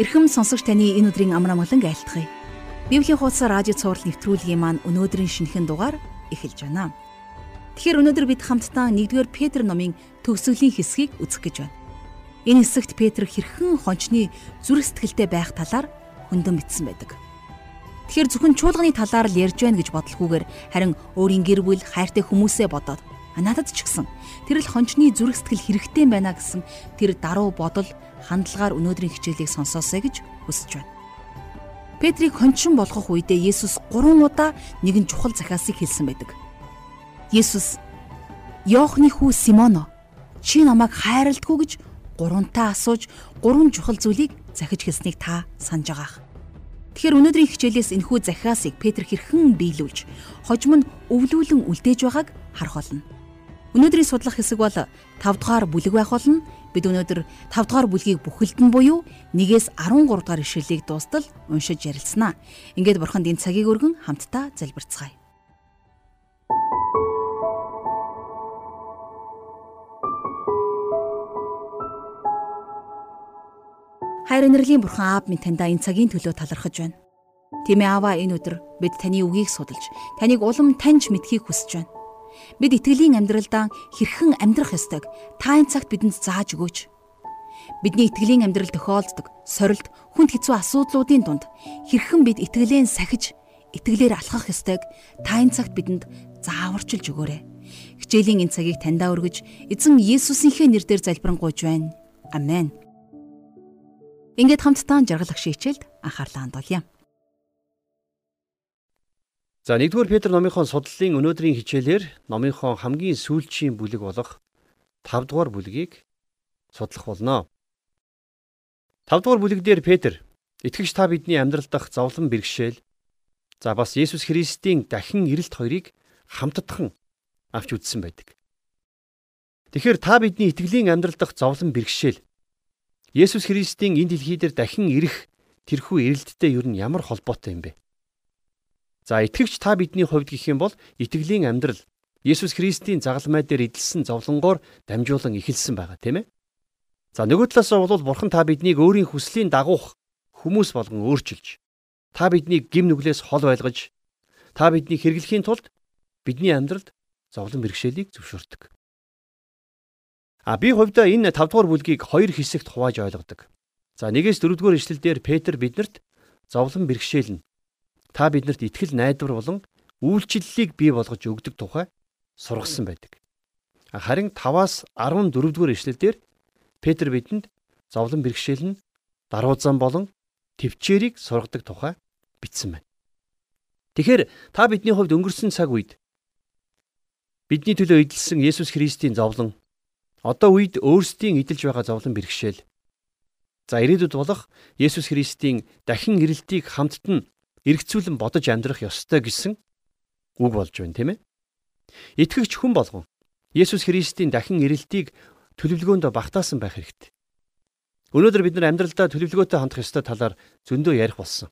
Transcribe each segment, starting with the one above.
Ирхэм сонсогч таны энэ өдрийн амар амгалан айлтгая. Библийн хуудас радио цаураар нэвтрүүлгийн маань өнөөдрийн шинэхэн дугаар эхэлж байна. Тэгэхээр өнөөдөр бид хамтдаа 1-р Петр номын төгсгөлийн хэсгийг үзэх гэж байна. Энэ хэсэгт Петр хэрхэн хончны зүрх сэтгэлтэй байх талаар хөндөм бичсэн байдаг. Тэгэхээр зөвхөн чуулганы талаар л ярьж байна гэж бодлохгүйгээр харин өөрийн гэр бүл хайртай хүмүүсээ бодоод надад ч гэсэн тэр л хончны зүрх сэтгэл хэрэгтэй байна гэсэн тэр даруй бодол хандлагаар өнөөдрийн хичээлийг сонсоосэй гэж хүсэж байна. Петрийг хончин болгох үедээ Есүс 3 удаа нэгэн чухал захиасыг хэлсэн байдаг. Есүс Йоохны хүү Симоно чи намайг хайрладгүй гэж гурантаа асууж гурван чухал зүйлийг захиж хэлснийг та санаж байгаах. Тэгэхээр өнөөдрийн хичээлээс энэхүү захиасыг Петр хэрхэн биелүүлж, хожим нь өвлүүлэн үлдээж байгааг харах болно. Өнөөдрийн судлах хэсэг бол 5 дугаар бүлэг байх болно. Бид өнөөдөр 5 дугаар бүлгийг бүхэлд нь буюу 1-ээс 13 дугаар ишлэлийг дуустал уншиж ярилцсанаа. Ингээд бурханд энэ цагийг өргөн хамтдаа залбирцгаая. Хайр инэрлийн бурхан аав минь таньда энэ цагийн төлөө талархаж байна. Тэмээ аваа энэ өдөр бид таны үгийг судалж, таныг улам таньж мэдхийг хүсэж байна. Бид итгэлийн амьдралдаа хэрхэн амьдрах ёстойг та энэ цагт бидэнд зааж өгөөч. Бидний итгэлийн амьдрал тохиолддог сорилт, хүнд хэцүү асуудлуудын дунд хэрхэн бид итгэлээ сахиж, итгэлээр алхах ёстойг та энэ цагт бидэнд зааварчилж өгөөрэй. Хичээлийн энэ цагийг таньдаа өргөж, эзэн Есүсийнхээ нэрээр залбирanгуйж байна. Амен. Ингээд хамтдаа жаргал ах шийчэлд анхаарлаа хандуулъя. За 1-р Петр номынхон судлалын өнөөдрийн хичээлээр номынхон хамгийн сүүлчийн бүлэг болох 5-р бүлгийг судлах болно. 5-р бүлэг дээр Петр итгэгч та бидний амьдрал дах зовлон бэрхшээл за бас Есүс Христийн дахин ирэлт хоёрыг хамтдхан авч үзсэн байдаг. Тэгэхээр та бидний итгэлийн амьдрал дах зовлон бэрхшээл Есүс Христийн энэ дэлхий дээр дахин ирэх тэрхүү ирэлттэй юу нь ямар холбоотой юм бэ? За итгэгч та бидний хувьд гэх юм бол итгэлийн амьдрал Есүс Христийн загалмай дээр эдэлсэн зовлонгоор дамжуулан эхэлсэн байгаа тийм ээ. За нөгөө талаасаа бол Бурхан та биднийг өөрийн хүслийн дагуух хүмүүс болгон өөрчилж та биднийг гим нүглээс хол байлгаж та биднийг хэрэглэхийн тулд бидний амьдралд зовлон бэрхшээлийг зөвшөөрдөг. А би хувьдаа энэ 5 дугаар бүлгийг хоёр хэсэгт хувааж ойлгодог. За 1-ээс 4 дугаар ишлэлдэр Петр биднэрт зовлон бэрхшээл нь та биднэрт итгэл найдвар болон үйлчлэлийг бий болгож өгдөг тухай сургасан байдаг. Харин 5-аас 14 дугаар ишлэлдэр Петр бидэнд зовлон бэрхшээл нь даруй зам болон төвчээрийг сургадаг тухай бичсэн байна. Тэгэхээр та бидний хувьд өнгөрсөн цаг үед бидний төлөө эдэлсэн Есүс Христийн зовлон Одоо үед өөрсдийн эдэлж байгаа зовлон бэрхшээл. За ирээдүйд болох Есүс Христийн дахин ирэлтийг хамтд нь эргцүүлэн бодож амьдрах ёстой гэсэн үг болж байна тийм ээ. Итгэгч хүн болгон Есүс Христийн дахин ирэлтийг төлөвлөгөөнд багтаасан байх хэрэгтэй. Өнөөдөр бид нар амьдралдаа төлөвлөгөөтэй хандах ёстой талаар зөндөө ярих болсон.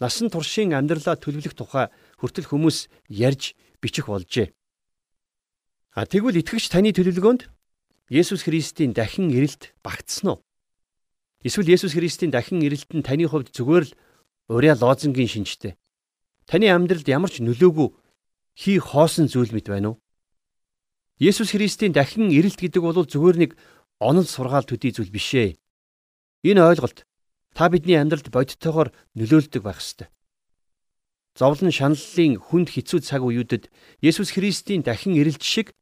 Насан туршийн амьдралаа төлөвлөх тухай хүртэл хүмүүс ярьж бичих болжээ. А тэгвэл итгэгч таны төлөвлөгөөнд Есүс Христийн дахин ирэлт багтсан уу? Эсвэл Есүс Христийн дахин ирэлт нь таны хувьд зүгээр л урья лозунгийн шинжтэй. Таны амьдралд ямар ч нөлөөгүй хий хоосон зүйл мэт байна уу? Есүс Христийн дахин ирэлт гэдэг бол зүгээр нэг онол сургаал төдий зүйл биш ээ. Энэ ойлголт та бидний амьдралд бодиттойгоор нөлөөлдөг байх ёстой. Зовлон шаналлын хүнд хэцүү цаг үеүүдэд Есүс Христийн дахин ирэлт шиг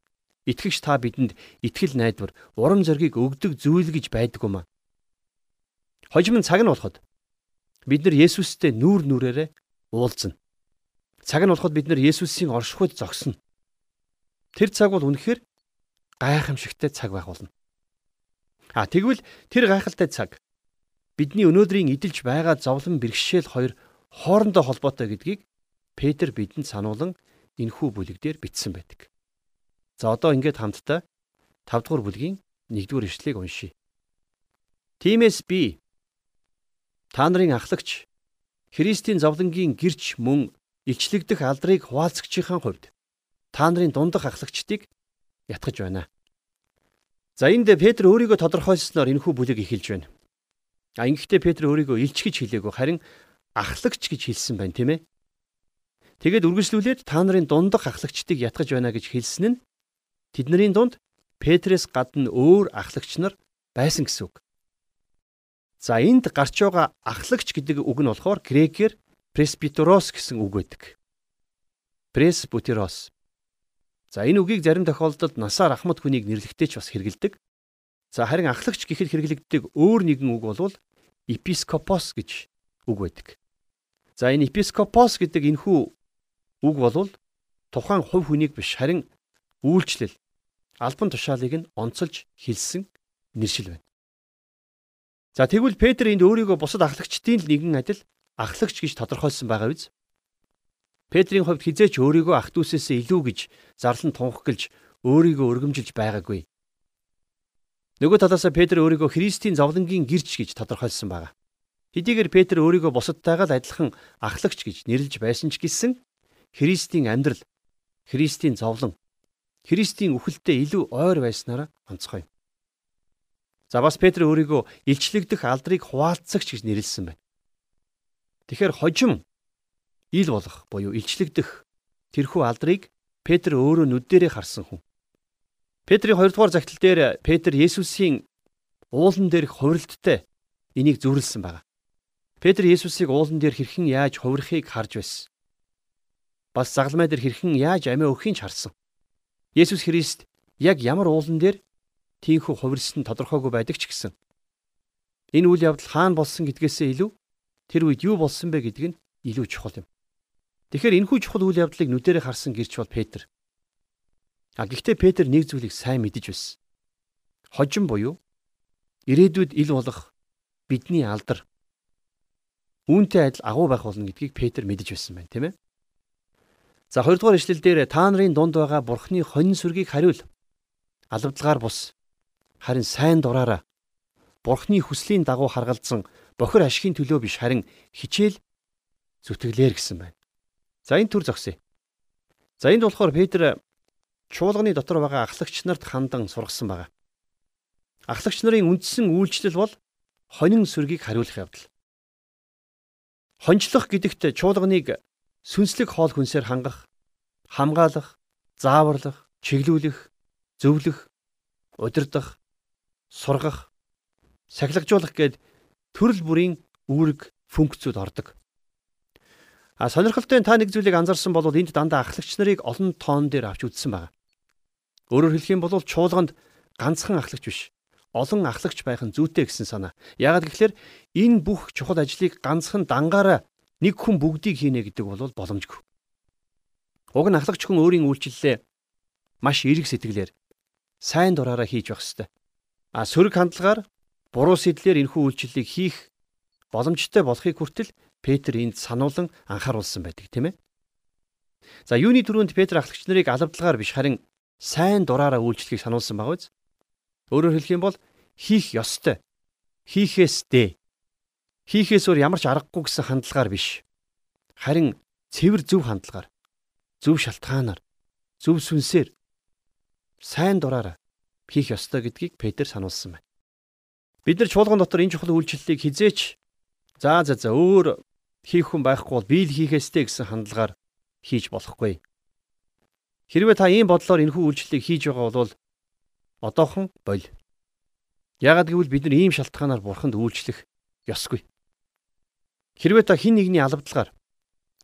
Итгэгч та бидэнд итгэл найдвар, урам зориг өгдөг зүйл гэж байдаг юм аа. Хожим цаг нь болоход бид нар Есүстэй нүүр нүрээрээ уулзна. Цаг нь болоход бид нар Есүсийн оршихуйд зогсно. Тэр цаг бол үнэхээр гайхамшигтай цаг байх болно. А тэгвэл тэр гайхалтай цаг бидний өнөөдрийн эдэлж байгаа зовлон бэрхшээл хоёр хоорондоо холбоотой гэдгийг Петр бидэнд сануулan энэхүү бүлэг дээр бичсэн байдаг. За одоо ингээд хамтдаа 5 дугаар бүлгийн 1 дугаар ишлэгийг уншийе. Тимээс би та нарын ахлагч Христийн зовлонгийн гэрч мөн илчлэгдэх алдрыг хуваалцагчийн хувьд та нарын дундах ахлагчдыг ятгах байна. За энд Петр өөрийгөө тодорхойлсноор энэхүү бүлэг эхэлж байна. А ингэхдээ Петр өөрийгөө илч гэж хэлээгүй харин ахлагч гэж хэлсэн байна тийм ээ. Тэгээд үргэлжлүүлээд та нарын дундах ахлагчдыг ятгах байна гэж хэлсэн нь тэдний дунд Петрээс гадна өөр ахлагч нар байсан гэсэн үг. За энд гарч байгаа ахлагч гэдэг үг нь болохоор грекээр пресбитерос гэсэн үг байдаг. Пресбутерос. За энэ үгийг зарим тохиолдолд насаар ахмад хүнийг нэрлэхдээ ч бас хэрэгэлдэг. За харин ахлагч гэхэд хэрэглэгддэг өөр нэгэн үг бол епископос гэж үг байдаг. За энэ епископос гэдэг энэхүү үг бол тухайн хувь хүнийг биш харин үйлчлэл албан тушаалыг нь онцолж хэлсэн нэршил байна. За тэгвэл Петр энд өөрийгөө бусад ахлагчдын л нэгэн адил ахлагч гэж тодорхойлсон байгаа биз? Петрийн хувьд хизээч өөрийгөө ах дүүсээс илүү гэж зарлан тунхаглаж өөрийгөө өргөмжилж байгаагүй. Нөгөө талаасаа Петр өөрийгөө Христийн зовлонгийн гэрч гэж тодорхойлсон байна. Хэдийгээр Петр өөрийгөө бусадтайгаа л адилхан ахлагч гэж нэрлэж байсан ч гэсэн Христийн амьдрал, Христийн зовлон, Христийн үхэлтэд илүү ойр байснараа онцгой. За бас Петр өөрийгөө илчлэгдэх алдрыг хуваалцагч гэж нэрлсэн байна. Тэгэхээр хожим ил болох буюу илчлэгдэх тэрхүү алдрыг Петр өөрөө нүддэрээ харсан хүн. Петрийн 2 дугаар загтал дээр Петр Есүсийн уулан дээрх хувиралттай энийг зүрлсэн байна. Петр Есүсийг уулан дээр хэрхэн яаж хувирахыг харж байсан. Бас загалмай дээр хэрхэн яаж амиа өгөхийг харсан. Есүс Христ яг ямар уулан дээр тийхүү хувирсан тодорхойгүй байдаг ч гэсэн энэ үйл явдал хаана болсон гэдгээсээ илүү тэр үед юу болсон бэ гэдг нь илүү чухал юм. Тэгэхээр энэхүү чухал үйл явдлыг нүдэрээ харсан гэрч бол Петр. А гэхдээ Петр нэг зүйлийг сайн мэдэж байсан. Хожим буюу ирээдүйд ил болох бидний алдар үүнтэй адил агуу байх болно гэдгийг Петр мэдэж байсан байна, тийм ээ. За хоёрдугаар ишлэл дээр та нарын дунд байгаа бурхны хонин сүргийг хариул. Алавдлагаар бус харин сайн дураараа Бурхны хүслийн дагуу харгалзан бохир ашигын төлөө биш харин хичээл зүтгэлээр гэсэн байна. За энэ төр зогсъё. За энд болохоор Петр чуулганы дотор байгаа ахлагч нарт хандан сургасан байгаа. Ахлагч нарын үндсэн үйлчлэл бол хонин сүргийг хариулах явдал. Хончлох гэдэгт чуулганыг сүнслэг хоол хүнсээр хангах, хамгаалах, зааварлах, чиглүүлэх, зөвлөх, удирдах, сургах, сахилгажуулах гээд төрөл бүрийн үүрэг функцүүд ордог. А сонирхолтой та нэг зүйлийг анзаарсан бол энд дандаа ахлагч нарыг олон тоон дээр авч үзсэн байна. Өөрөөр хэлэх юм бол чуулганд ганцхан ахлагч биш, олон ахлагч байх нь зүйтэй гэсэн санаа. Яагаад гэвэл энэ бүх чухал ажлыг ганцхан дангаараа нэг хүн бүгдийг хийнэ гэдэг бол боломжгүй. Уг нь ахлагч хүн өөрийн үйлчлэлээ маш эерэг сэтгэлээр сайн дураараа хийж явах ёстой. А сөрөг хандлагаар буруу сэтлэр энэхүү үйлчлэлийг хийх боломжтой болохыг хүртэл Петр энд сануулan анхааруулсан байдаг тийм ээ. За юуны түрүүнд Петр ахлагч нарыг алавдлагаар биш харин сайн дураараа үйлчлэхийг сануулсан баг биз? Өөрөөр хэлэх юм бол хийх ёстой. Хийхээс дэ. Хийхээс өөр ямар ч аргагүй гэсэн хандлагаар биш. Харин цэвэр зөв хандлагаар, зөв шалтгаанаар, зөв сүнсээр сайн дураараа хийх ёстой гэдгийг Петр сануулсан байна. Бид нар чуулган дотор энэ чухал үйлчлэлийг хизээч за за за өөр хийх хүн байхгүй бол би л хийхээстэй гэсэн хандлагаар хийж болохгүй. Хэрвээ та ийм бодлоор энэхүү үйлчлэлийг хийж байгаа бол одоохон боль. Яагад гэвэл бид нар ийм шалтгаанаар бурханд үйлчлэх ёсгүй. Хэрвээ та хин нэгний алавдлагаар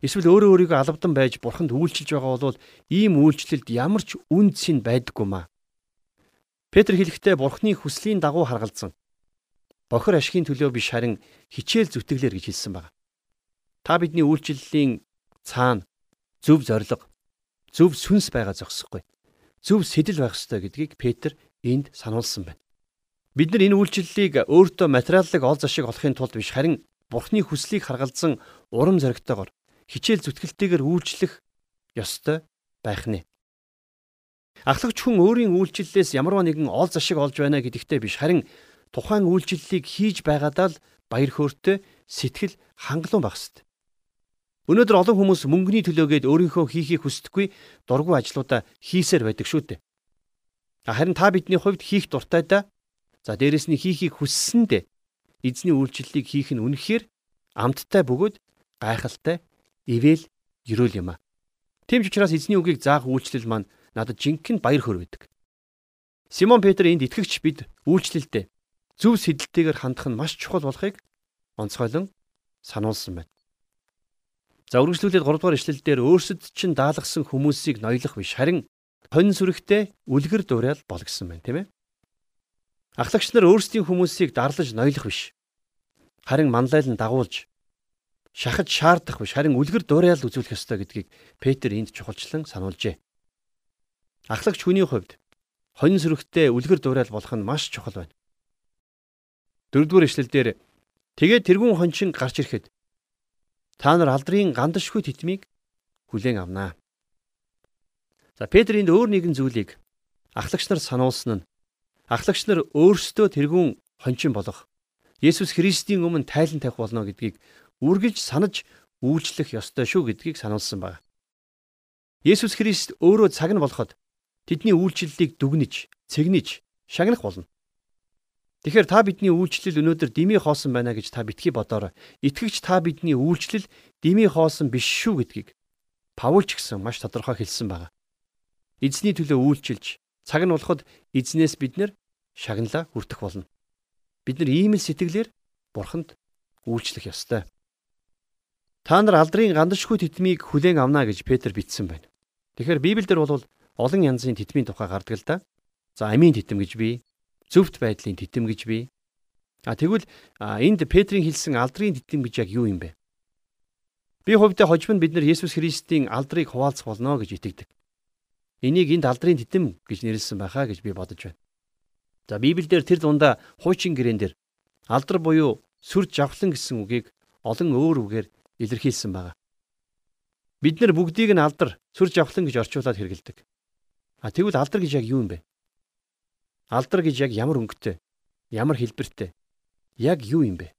эсвэл өөрөө өөрийгөө алавдан байж бурханд үйлчилж байгаа бол ийм үйлчлэлд ямар ч үн цэн байдаггүй маа. Петр хэлэхдээ Бурхны хүслийн дагуу харгалзан бохир ашигын төлөө биш харин хичээл зүтгэлээр гэж хэлсэн байна. Та бидний үйлчлэлийн цаана зөв зориг, зөв сүнс байгаа зогсохгүй. Зөв сэтэл байх ёстой гэдгийг Петр энд сануулсан байна. Бид нар энэ үйлчлэлийг өөртөө материаллык ол зашиг олохын тулд биш харин Бурхны хүслийг харгалзан урам зоригтойгоор хичээл зүтгэлтэйгээр үйлчлэх ёстой байх нэ. Ахлагч хүн өөрийн үйлчлэлээс ямарваа нэгэн ол зашиг олж байна гэдэгтээ биш харин тухайн үйлчлэлийг хийж байгаадаа л баяр хөөртэй сэтгэл хангалуун байх ёстой. Өнөөдөр олон хүмүүс мөнгөний төлөөгээд өөрийнхөө хийхийг хүсдэггүй дургүй ажлуудаа хийсээр байдаг шүү дээ. Харин та бидний хувьд хийх дуртай да. За дээрэс нь хийхийг хүссэндээ эзний үйлчлэлийг хийх нь үнэхээр амттай бөгөөд гайхалтай ивэл ерөөл юм а. Тийм ч учраас эзний үгийг заах үйлчлэл маань надад жинхэнэ баяр хөөр байдаг. Симон Петр энд итгэгч бид үйлчлэлдээ зөв сэдэлтэйгээр хандах нь маш чухал болохыг онцгойлон сануулсан байна. За үргэлжлүүлээд 3 дугаар ишлэл дээр өөрсөд чинь даалгасан хүмүүсийг ноёлох биш харин хонь сүрэгтэй үлгэр дуурайл болгосон байна тийм ээ. Ахлагч нар өөрсдийн хүмүүсийг дарлаж ноёлох биш. Харин манлайлан дагуулж шахаж шаардах биш харин үлгэр дуурайл үзүүлэх ёстой гэдгийг Петр энд чухалчлан сануулжээ. Ахлагч хүний хувьд хонь сүрэгтэй үлгэр дуурайл болох нь маш чухал байна. Дөрөвдүгээр ишлэлдэр тэгээд тэрүүн хончин гарч ирэхэд Та нар алдрын гандашгүй титмийг хүлээн авнаа. За Петр энд өөр нэгэн зүйлийг ахлагч нар сануулсан нь ахлагч нар өөрсдөө тэрүүн хончин болох Есүс Христийн өмнө тайлан тавих болно гэдгийг үргэлж санаж үйлчлэх ёстой шүү гэдгийг сануулсан байна. Есүс Христ өөрөө цаг нь болоход тэдний үйлчлэлийг дүгнэж, цэгнэж, шагнах болно. Тэгэхээр та бидний үйлчлэл өнөөдөр дими хоосон байна гэж та битгий бодоорой. Итгэгч та бидний үйлчлэл дими хоосон биш шүү гэдгийг Паул ч гэсэн маш тодорхой хэлсэн байна. Эзний төлөө үйлчилж цаг нь болоход эзнээс бид нэр шагналаа хүртэх болно. Бид нар ийм л сэтгэлээр бурханд үйлчлэх ёстой. Та нар алдрын гандашгүй титмийг хүлээн авна гэж Петр бичсэн байна. Тэгэхээр Библиэлд бол олон янзын титмийн тухай гардаг л да. За амийн титэм гэж бий, зөвхт байдлын титэм гэж бий. А тэгвэл энд Петрийн хэлсэн алдрын титэм гэж яг юу юм бэ? Би хувьдаа хожим нь бид нар Есүс Христийн алдрыг хуваалцах болно гэж итгэдэг. Энийг энд алдрын титэм гэж нэрлсэн байхаа гэж би бодож байна. За Библиэлд тэр дундаа хуучин гэрэн дээр алдар буюу сүр жавхлан гэсэн үгийг олон өөр үгээр илэрхийлсэн байна. Бид нар бүгдийг нь алдар, сүр жавхлан гэж орчуулад хэрэгэлдэг. А тэгвэл алдар гэж яг юу юм бэ? Алдар гэж яг ямар өнгөтэй? Ямар хэлбэртэй? Яг юу юм бэ?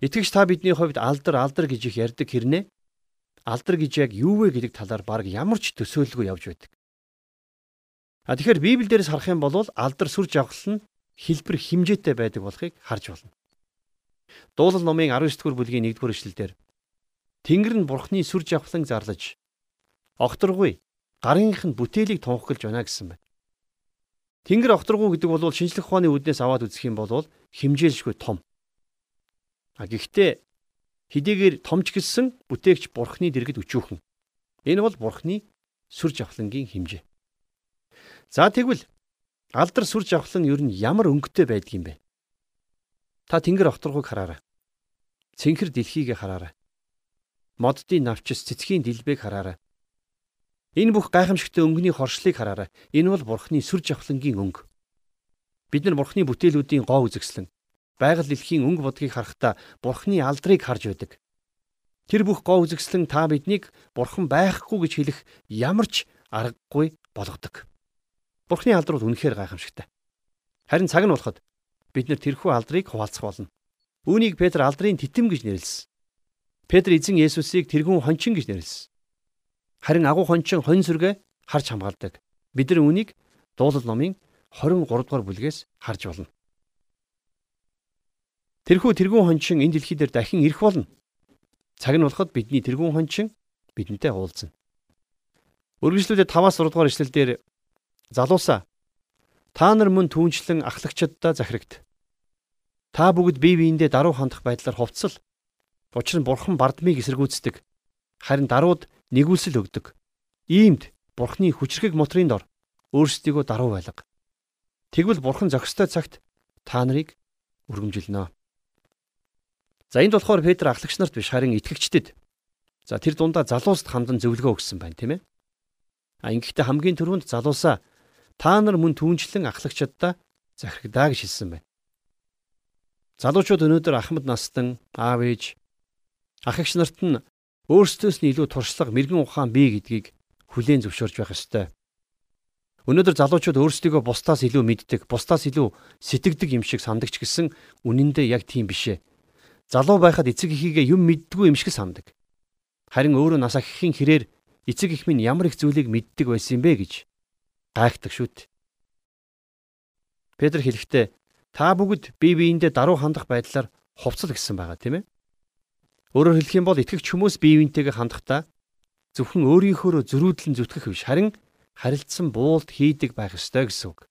Итгэж та бидний хувьд алдар алдар гэж их ярьдаг хэрнээ алдар гэж яг юу вэ гэдэг талаар баг ямар ч төсөөлөлгүй явж байдаг. А тэгэхээр Библиэлдээс харах юм бол алдар сүр жавхлал нь хэлбэр химжээтэй байдаг болохыг харж болно. Дуулал номын 19-р бүлгийн 1-р эшлэлдэр Тэнгэр нь Бурхны сүр жавхлан зарлаж огторгүй гарынх нь бүтээлийг тунхаглаж байна гэсэн байна. Тэнгэр огторгуу гэдэг бол шинжлэх ухааны үднээс аваад үзэх юм бол химжээлшгүй том. А гэхдээ хэдийгээр томч гэлсэн бүтээгч бурхны дэргэд өчүүхэн. Энэ бол бурхны сүр жавхлангийн хэмжээ. За тэгвэл алдар сүр жавхлан ер нь ямар өнгөтэй байдаг юм бэ? Та тэнгэр огторгууг хараарай. Цэнхэр дэлхийг хараарай. Моддын навчис цэцгийн дэлбэг хараарай. Энэ бүх гайхамшигтै өнгөний хоршлыг хараарай. Энэ бол Бурхны сүр жавхлангийн өнгө. Бид нар Бурхны бүтээлүүдийн гоо үзэгслэн байгаль дэлхийн өнгө бодгийг харахтаа Бурхны алдрыг харж байдаг. Тэр бүх гоо үзэгслэн та биднийг Бурхан байхгүй гэж хэлэх ямар ч аргагүй болгодог. Бурхны алдар бол үнэхээр гайхамшигтай. Харин цаг нь болоход бид нар тэрхүү алдрыг хуваалцах болно. Үүнийг Петр алдрын титэм гэж нэрлэсэн. Петр эзэн Есүсийг тэрхүү хончин гэж нэрлэсэн. Харин агуу хончин хонь сүргээ харж хамгаалдаг. Бид нар үүнийг дуулал номын 23 дугаар бүлгээс харж болно. Тэрхүү тэргүүн хончин энэ дэлхий дээр дахин ирэх болно. Цаг нь болоход бидний тэргүүн хончин бидэнтэй уулзна. Үргэлжлүүлээд 5-аас 6 дугаар эшлэлдэр залуусаа та нар мөн түүнчлэн ахлагчдаа захирагд. Та бүгд бие биендээ даруй хандах байдлаар хувцсал. Учир нь бурхан бардмыг эсэргүүцдэг. Харин дарууд нэгүүлсэл өгдөг. Иймд Бурхны хүчрхэг мотрын дор өөрсдийгөө даруй байлга. Тэгвэл Бурхан зохистой цагт та нарыг өргөмжилнө. За энд болохоор Петр ахлагч нарт биш харин итгэгчдэд. За тэр дундаа залууст хамдан зөвлөгөө өгсөн байна тийм ээ. А ингэхдээ хамгийн түрүүнд залуусаа та нар мөн түүнчлэн ахлагчдаа захирагдаа гэж хэлсэн байна. Залуучууд өнөөдөр ахмад настан аав ээж ахагч нарт нь өөрсдөөс нь илүү туршлага мэрэгэн ухаан бий гэдгийг хүлээн зөвшөөрж байх ёстой. Өнөөдөр залуучууд өөрсдийгөө бусдаас илүү мэддэг, бусдаас илүү сэтгэдэг юм шиг сандагч гэсэн үнэндээ яг тийм бишээ. Залуу байхад эцэг эхийгээ юм мэддгүй юм шиг сандаг. Харин өөрөө нас ахихын хэрээр эцэг эх минь ямар их зүйлийг мэддэг байсан бэ гэж гайхдаг шүт. Петр хэлэхдээ та бүгд бие биендээ даруй хандах байдлаар хувцал гэсэн байгаа тийм ээ. Өөрөөр хэлэх юм бол итгэгч хүмүүс бие биентэйгээ хандахдаа зөвхөн өөрийнхөө зөрүүдлэн зүтгэх биш харин харилцсан буулд хийдэг байх ёстой гэсэн үг.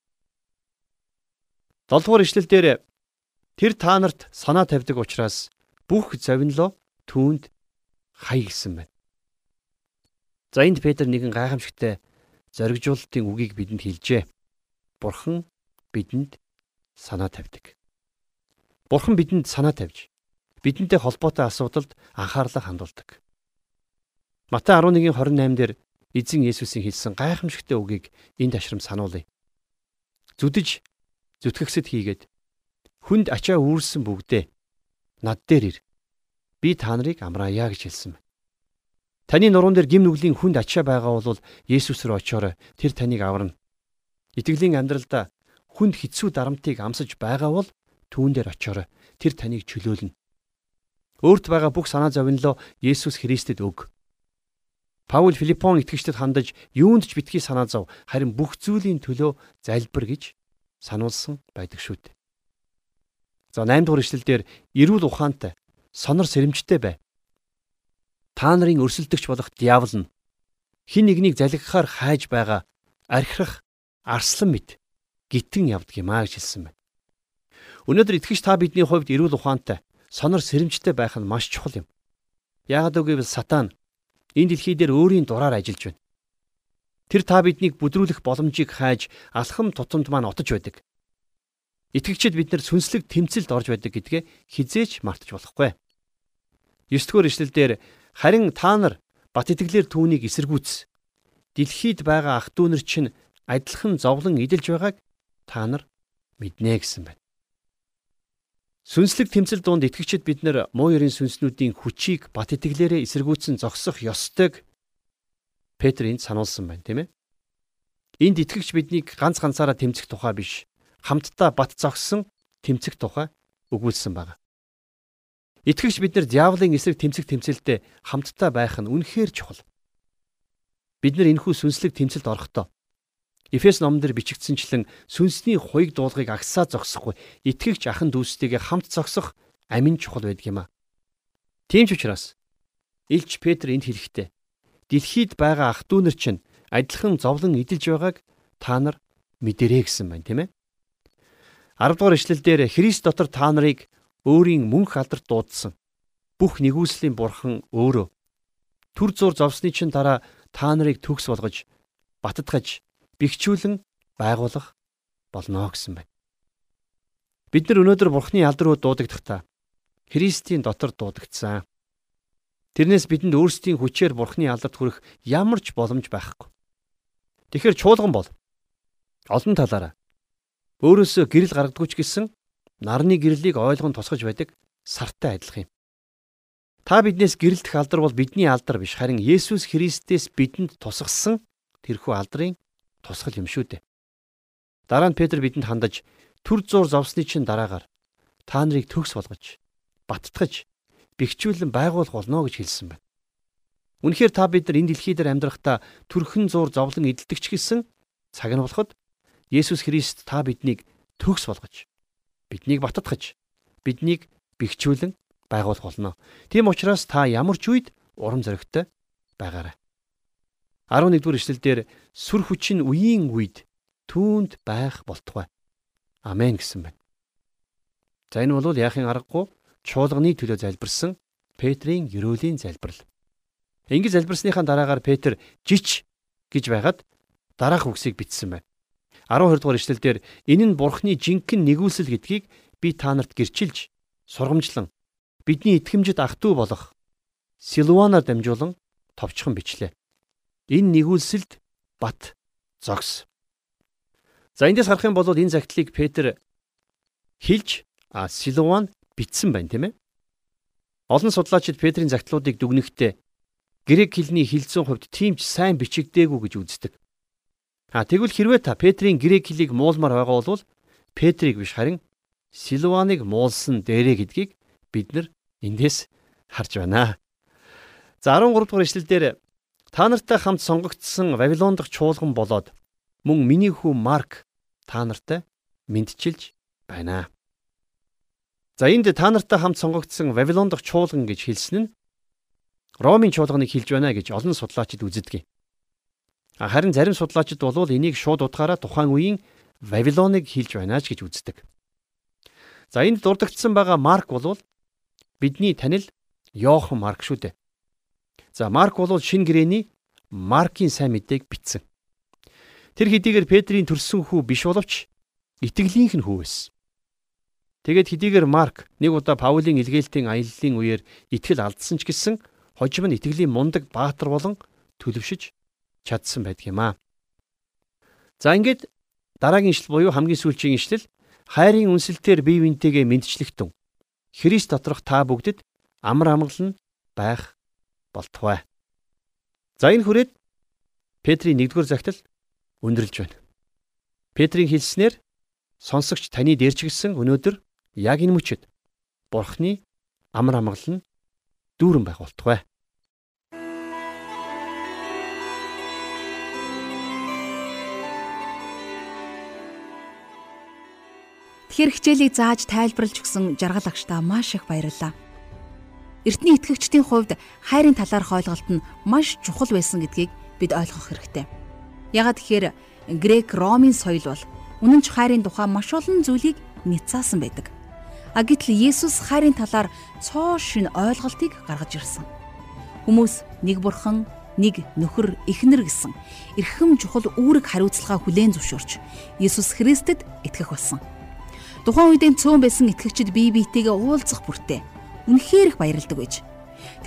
7 дугаар ишлэл дээр тэр та нарт санаа тавьдаг учраас бүх завинлоо түүнд хай гэсэн байна. За энд Петр нэгэн гайхамшигтай зоригжуулалтын үгийг бидэнд хэлжээ. Бурхан бидэнд санаа тавьдаг. Бурхан бидэнд санаа тавьж бидэнтэй холбоотой асуудалд анхаарлаа хандуулдаг. Матай 11:28 дээр эзэн Есүсийн хэлсэн гайхамшигтай үгийг энд ашрам сануулъя. Зүдэж зүтгэгсэд хийгээд хүнд ачаа үүрсэн бүгдээ над дээр ир. Би та нарыг амраая гэж хэлсэн. Таны нуруунд дээр гим нүглийн хүнд ачаа байгаа бол Есүс рүү очиорой. Тэр таныг аварна. Итгэлийн амьдралдаа хүнд хэцүү дарамтыг амсаж байгаа бол түүн дээр очиорой. Тэр таныг чөлөөлнө. Өөрт байгаа бүх санаа зовнилоо Есүс Христэд өг. Паул Филиппон итгэгчдэд хандаж юунд ч битгий санаа зов харин бүх зүйлийн төлөө залбир гэж сануулсан байдаг шүү дээ. За 8 дугаар ишлэлдэр эрүүл ухаантай, сонор сэрэмжтэй бай та нарын өрсөлдөгч болох диавол нь хин нэгнийг залгихаар хайж байгаа архирах арслан мэд гитэн явдаг юм а гэж хэлсэн байна. Өнөөдөр итгэж та бидний хувьд эрүүл ухаантай, сонор сэрэмжтэй байх нь маш чухал юм. Яагад үгүй сатан энэ дэлхий дээр өөрийн дураар ажиллаж байна. Тэр та биднийг бүдрүүлэх боломжийг хайж алхам тутамд маань отож байдаг. Итгэгчид бид нар сүнслэг тэмцэлд орж байдаг гэдгээ хизээч мартаж болохгүй. 9 дугаар ишлэлдэр Харин та нар бат итгэлээр түүнийг эсэргүүц. Дэлхийд байгаа ах дүүнер чинь адилхан зовлон идэлж байгааг та нар мэднэ гэсэн байна. Сүнслэг тэмцэл донд итгэгчид бид нар муу ерийн сүнснүүдийн хүчийг бат итгэлээрээ эсэргүүцэн зогсох ёстойг Петр энд сануулсан байна, тийм ээ. Энд итгэгч биднийг ганц ганцаараа тэмцэх тухай биш, хамтдаа бат зогссон тэмцэх тухай өгүүлсэн байна. Итгэгч бид нар диаволын эсрэг тэмцэх тэмцэлдээ хамтдаа байх нь үнэхээр чухал. Бид нар энэхүү сүнслэг тэмцэлд орохдоо Эфес номдэр бичигдсэнчлэн сүнсний хуйг дуулгыг агсаа зогсохгүй итгэгч ахан дүүстэйгээ хамт зогсох амин чухал байдаг юм а. Тийм ч учраас Илч Петр энд хэлэхдээ дэлхийд байгаа ах дүүнер чинь адилхан зовлон идэлж байгааг та нар мэдэрээ гэсэн байна тийм ээ. 10 дугаар ишлэлдэр Христ дотор та нарыг өөрийн мөнх алдарт дуудсан. Бүх нэгүслийн бурхан өөрөө төр зур зовсны чин дараа та нарыг төгс болгож баттгаж бэхжүүлэн байгуулах болно гэсэн байна. Бид нар өнөөдөр бурхны алдар руу дуудагдахдаа Христийн дотор дуудагдсан. Тэрнээс бидэнд өөрсдийн хүчээр бурхны алдарт хүрэх ямар ч боломж байхгүй. Тэгэхээр чуулган бол олон талаараа өөрөөсөө гэрэл гаргадаггүй ч гэсэн нарны гэрлийг ойлгон тусгаж байдаг сартай адилхан юм. Та биднээс гэрэлтэх алдар бол бидний алдар биш харин Есүс Христээс бидэнд тусгасан тэрхүү алдрын тусгал юм шүү дээ. Дараа нь Петр бидэнд хандаж төр зур зовсны чин дараагаар та нарыг төгс болгож баттгаж бэхжүүлэн байгуулах болно гэж хэлсэн байна. Үнэхээр та бид нар энэ дэлхий дээр амьдрахдаа төрхөн зур зовлон эдэлдэг ч гэсэн цаг нь болоход Есүс Христ та биднийг төгс болгож биднийг баттгах, биднийг бэхжүүлэн байгуулах болно. Тийм учраас та ямар ч үед урам зоригтой байгаарай. 11 дугаар эшлэлдэр сүр хүчин үеийн үед түүнд байх болтугай. Амен гэсэн байна. За энэ бол яахын аргагүй чуулганы төлөө залбирсан Петрийн ерөөлийн залбирал. Ингэж залбирсныхаа дараагаар Петр жич гэж байгаад дараах үгсийг бичсэн байна. 12 дугаар ишлэлдэр энэ нь бурхны жинхэнэ нэгүүлсэл гэдгийг би та нарт гэрчилж сургамжлан бидний итгэмжид ах トゥ у болох Силванаар дамжуулан товчхон бичлээ. Энэ нэгүүлсэлд бат зогс. За эндээс харах юм бол энэ загтлыг Петр хилж а Силван бичсэн байна тийм ээ. Олон судлаачид Петрийн загтлуудыг дүгнэхдээ грек хэлний хилцэн хувьд тийм ч сайн бичигдээгүй гэж үздэг. А тэгвэл хэрвээ та Петрийн грек хэлийг муулмаар байгаа бол Петрийг биш харин Силваныг муулсан дээрэ гэдгийг бид нар эндээс харж байна. За 13 дугаар ишлэлдэр та нартай хамт сонгогдсон Вавилон дахь чуулган болоод мөн миний хүү Марк та нартай мэдчилж байна. За энд та нартай хамт сонгогдсон Вавилон дахь чуулган гэж хэлсэн нь Ромын чуулганыг хэлж байна гэж олон судлаачид үздэг. Харин зарим судлаачид бол энийг шууд утгаараа тухайн үеийн Вавилоныг хэлж байна ч гэж үздэг. За энд дурдгдсан байгаа Марк бол бидний танил Йохан Марк шүү дээ. За Марк бол шин гэрэний Маркийн сайн мэдээг бичсэн. Тэр хэдийгээр Петрийн төрсөн хүү биш боловч итгэлийнх нь хүү байсан. Тэгээд хэдийгээр Марк нэг удаа Паулийн илгээлтийн аяллалын үеэр итгэл алдсан ч гэсэн хожим нь итгэлийн мундаг баатар болон төлөвшөж чадсан байдаг юм аа. За ингээд дараагийн ишлэл буюу хамгийн сүүлийн ишлэл хайрын үнсэлтээр бие биентэйгээ мэдчлэгтэн Христ доторх та бүгдд амар амгалан байх болтугай. За энэ хүрээд Петрийн 1-р загтал өндөрлж байна. Петрийн хэлснээр сонсогч таны дэрчгсэн өнөөдөр яг энэ мөчөд Бурхны амар амгалан дүүрэн байх болтугай. Тэгэхээр хичээлийг зааж тайлбарлаж өгсөн жаргал агштаа маш их баярлалаа. Эртний итгэгчдийн хувьд хайрын талаарх ойлголт нь маш чухал байсан гэдгийг бид ойлгох хэрэгтэй. Ягаад гэхээр грек ромын соёл бол үнэн ч хайрын тухай маш олон зүйлийг няцаасан байдаг. А гэтэл Есүс хайрын талаар цоо шин ойлголтыг гаргаж ирсэн. Хүмүүс нэг бурхан, нэг нөхөр, эхнэр гэсэн эрхэм чухал үүрэг хариуцлагаа хүлээн зөвшөөрч Есүс Христэд итгэх болсон. Тухайн үедээ цөөн байсан итгэгчид бие биетэйгээ уулзах бүртээ үнэхээр их баярлдаг байж.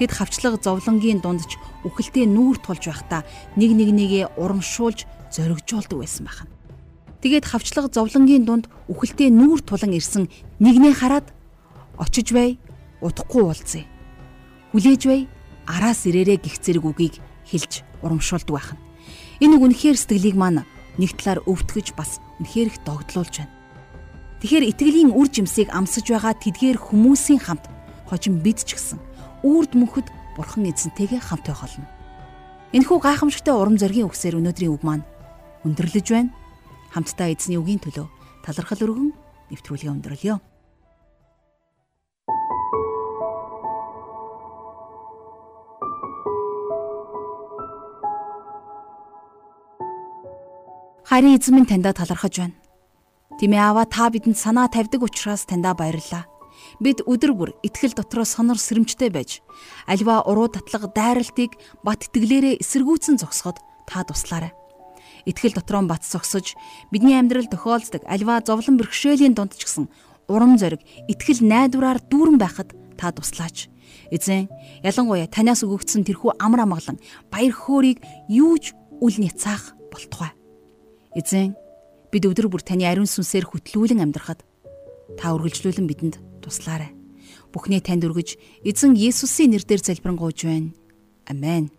Тэд хавчлага зовлонгийн дунд ч үхэлтэй нүүр тулж байхдаа нэг нэг нэгээ урамшуулж зоригжуулдаг байсан байна. Тэгээд хавчлага зовлонгийн дунд үхэлтэй нүүр тулан ирсэн нэгнээ хараад очиж бай, удахгүй уулзъя. Хүлээж бай, араас ирээрээ гих зэрэг үгийг хэлж урамшуулдаг байна. Энэ үг үнэхээр сэтгэлийг маань нэг талаар өвтгөж бас үнэхээр их догдлуулж байна. Тэгэхээр итгэлийн үр жимсийг амсаж байгаа тэдгээр хүмүүсийн хамт хожим бид ч гэсэн үрд мөнхөд бурхан эзэнтэйгээ хамт байх болно. Энэхүү гайхамшигтай урам зоригийн үгсээр өнөөдрийн үг маань өндөрлөж байна. Хамтдаа эзний үгийн төлөө талархал өргөн нэвтрүүлгээ өндөрлөё. Харин эзэн минь таньда талархаж байна. Тимээ аваа та бидэнд санаа тавьдаг учраас таньда баярлалаа. Бид өдөр бүр итгэл дотроо сонор сэрэмжтэй байж альва уруу татлага дайралтыг бат итгэлээрээ эсэргүүцэн зогсоход та туслаарай. Итгэл дотроо бат зогсож бидний амьдрал тохиолддог альва зовлон бэрхшээлийн дунд ч гэсэн урам зориг, итгэл найдвараар дүүрэн байхад та туслаач. Эзэн ялангуяа танаас өгөгдсөн тэрхүү амар амгалан баяр хөөргийг юуж үл няцаах болтугай. Эзэн бид өдөр бүр таны ариун сүнсээр хөтлүүлэн амьдрахад та үргэлжлүүлэн бидэнд туслаарай. Бүхнээ танд өргөж эзэн Есүсийн нэрээр залбирanгуйж байна. Амен.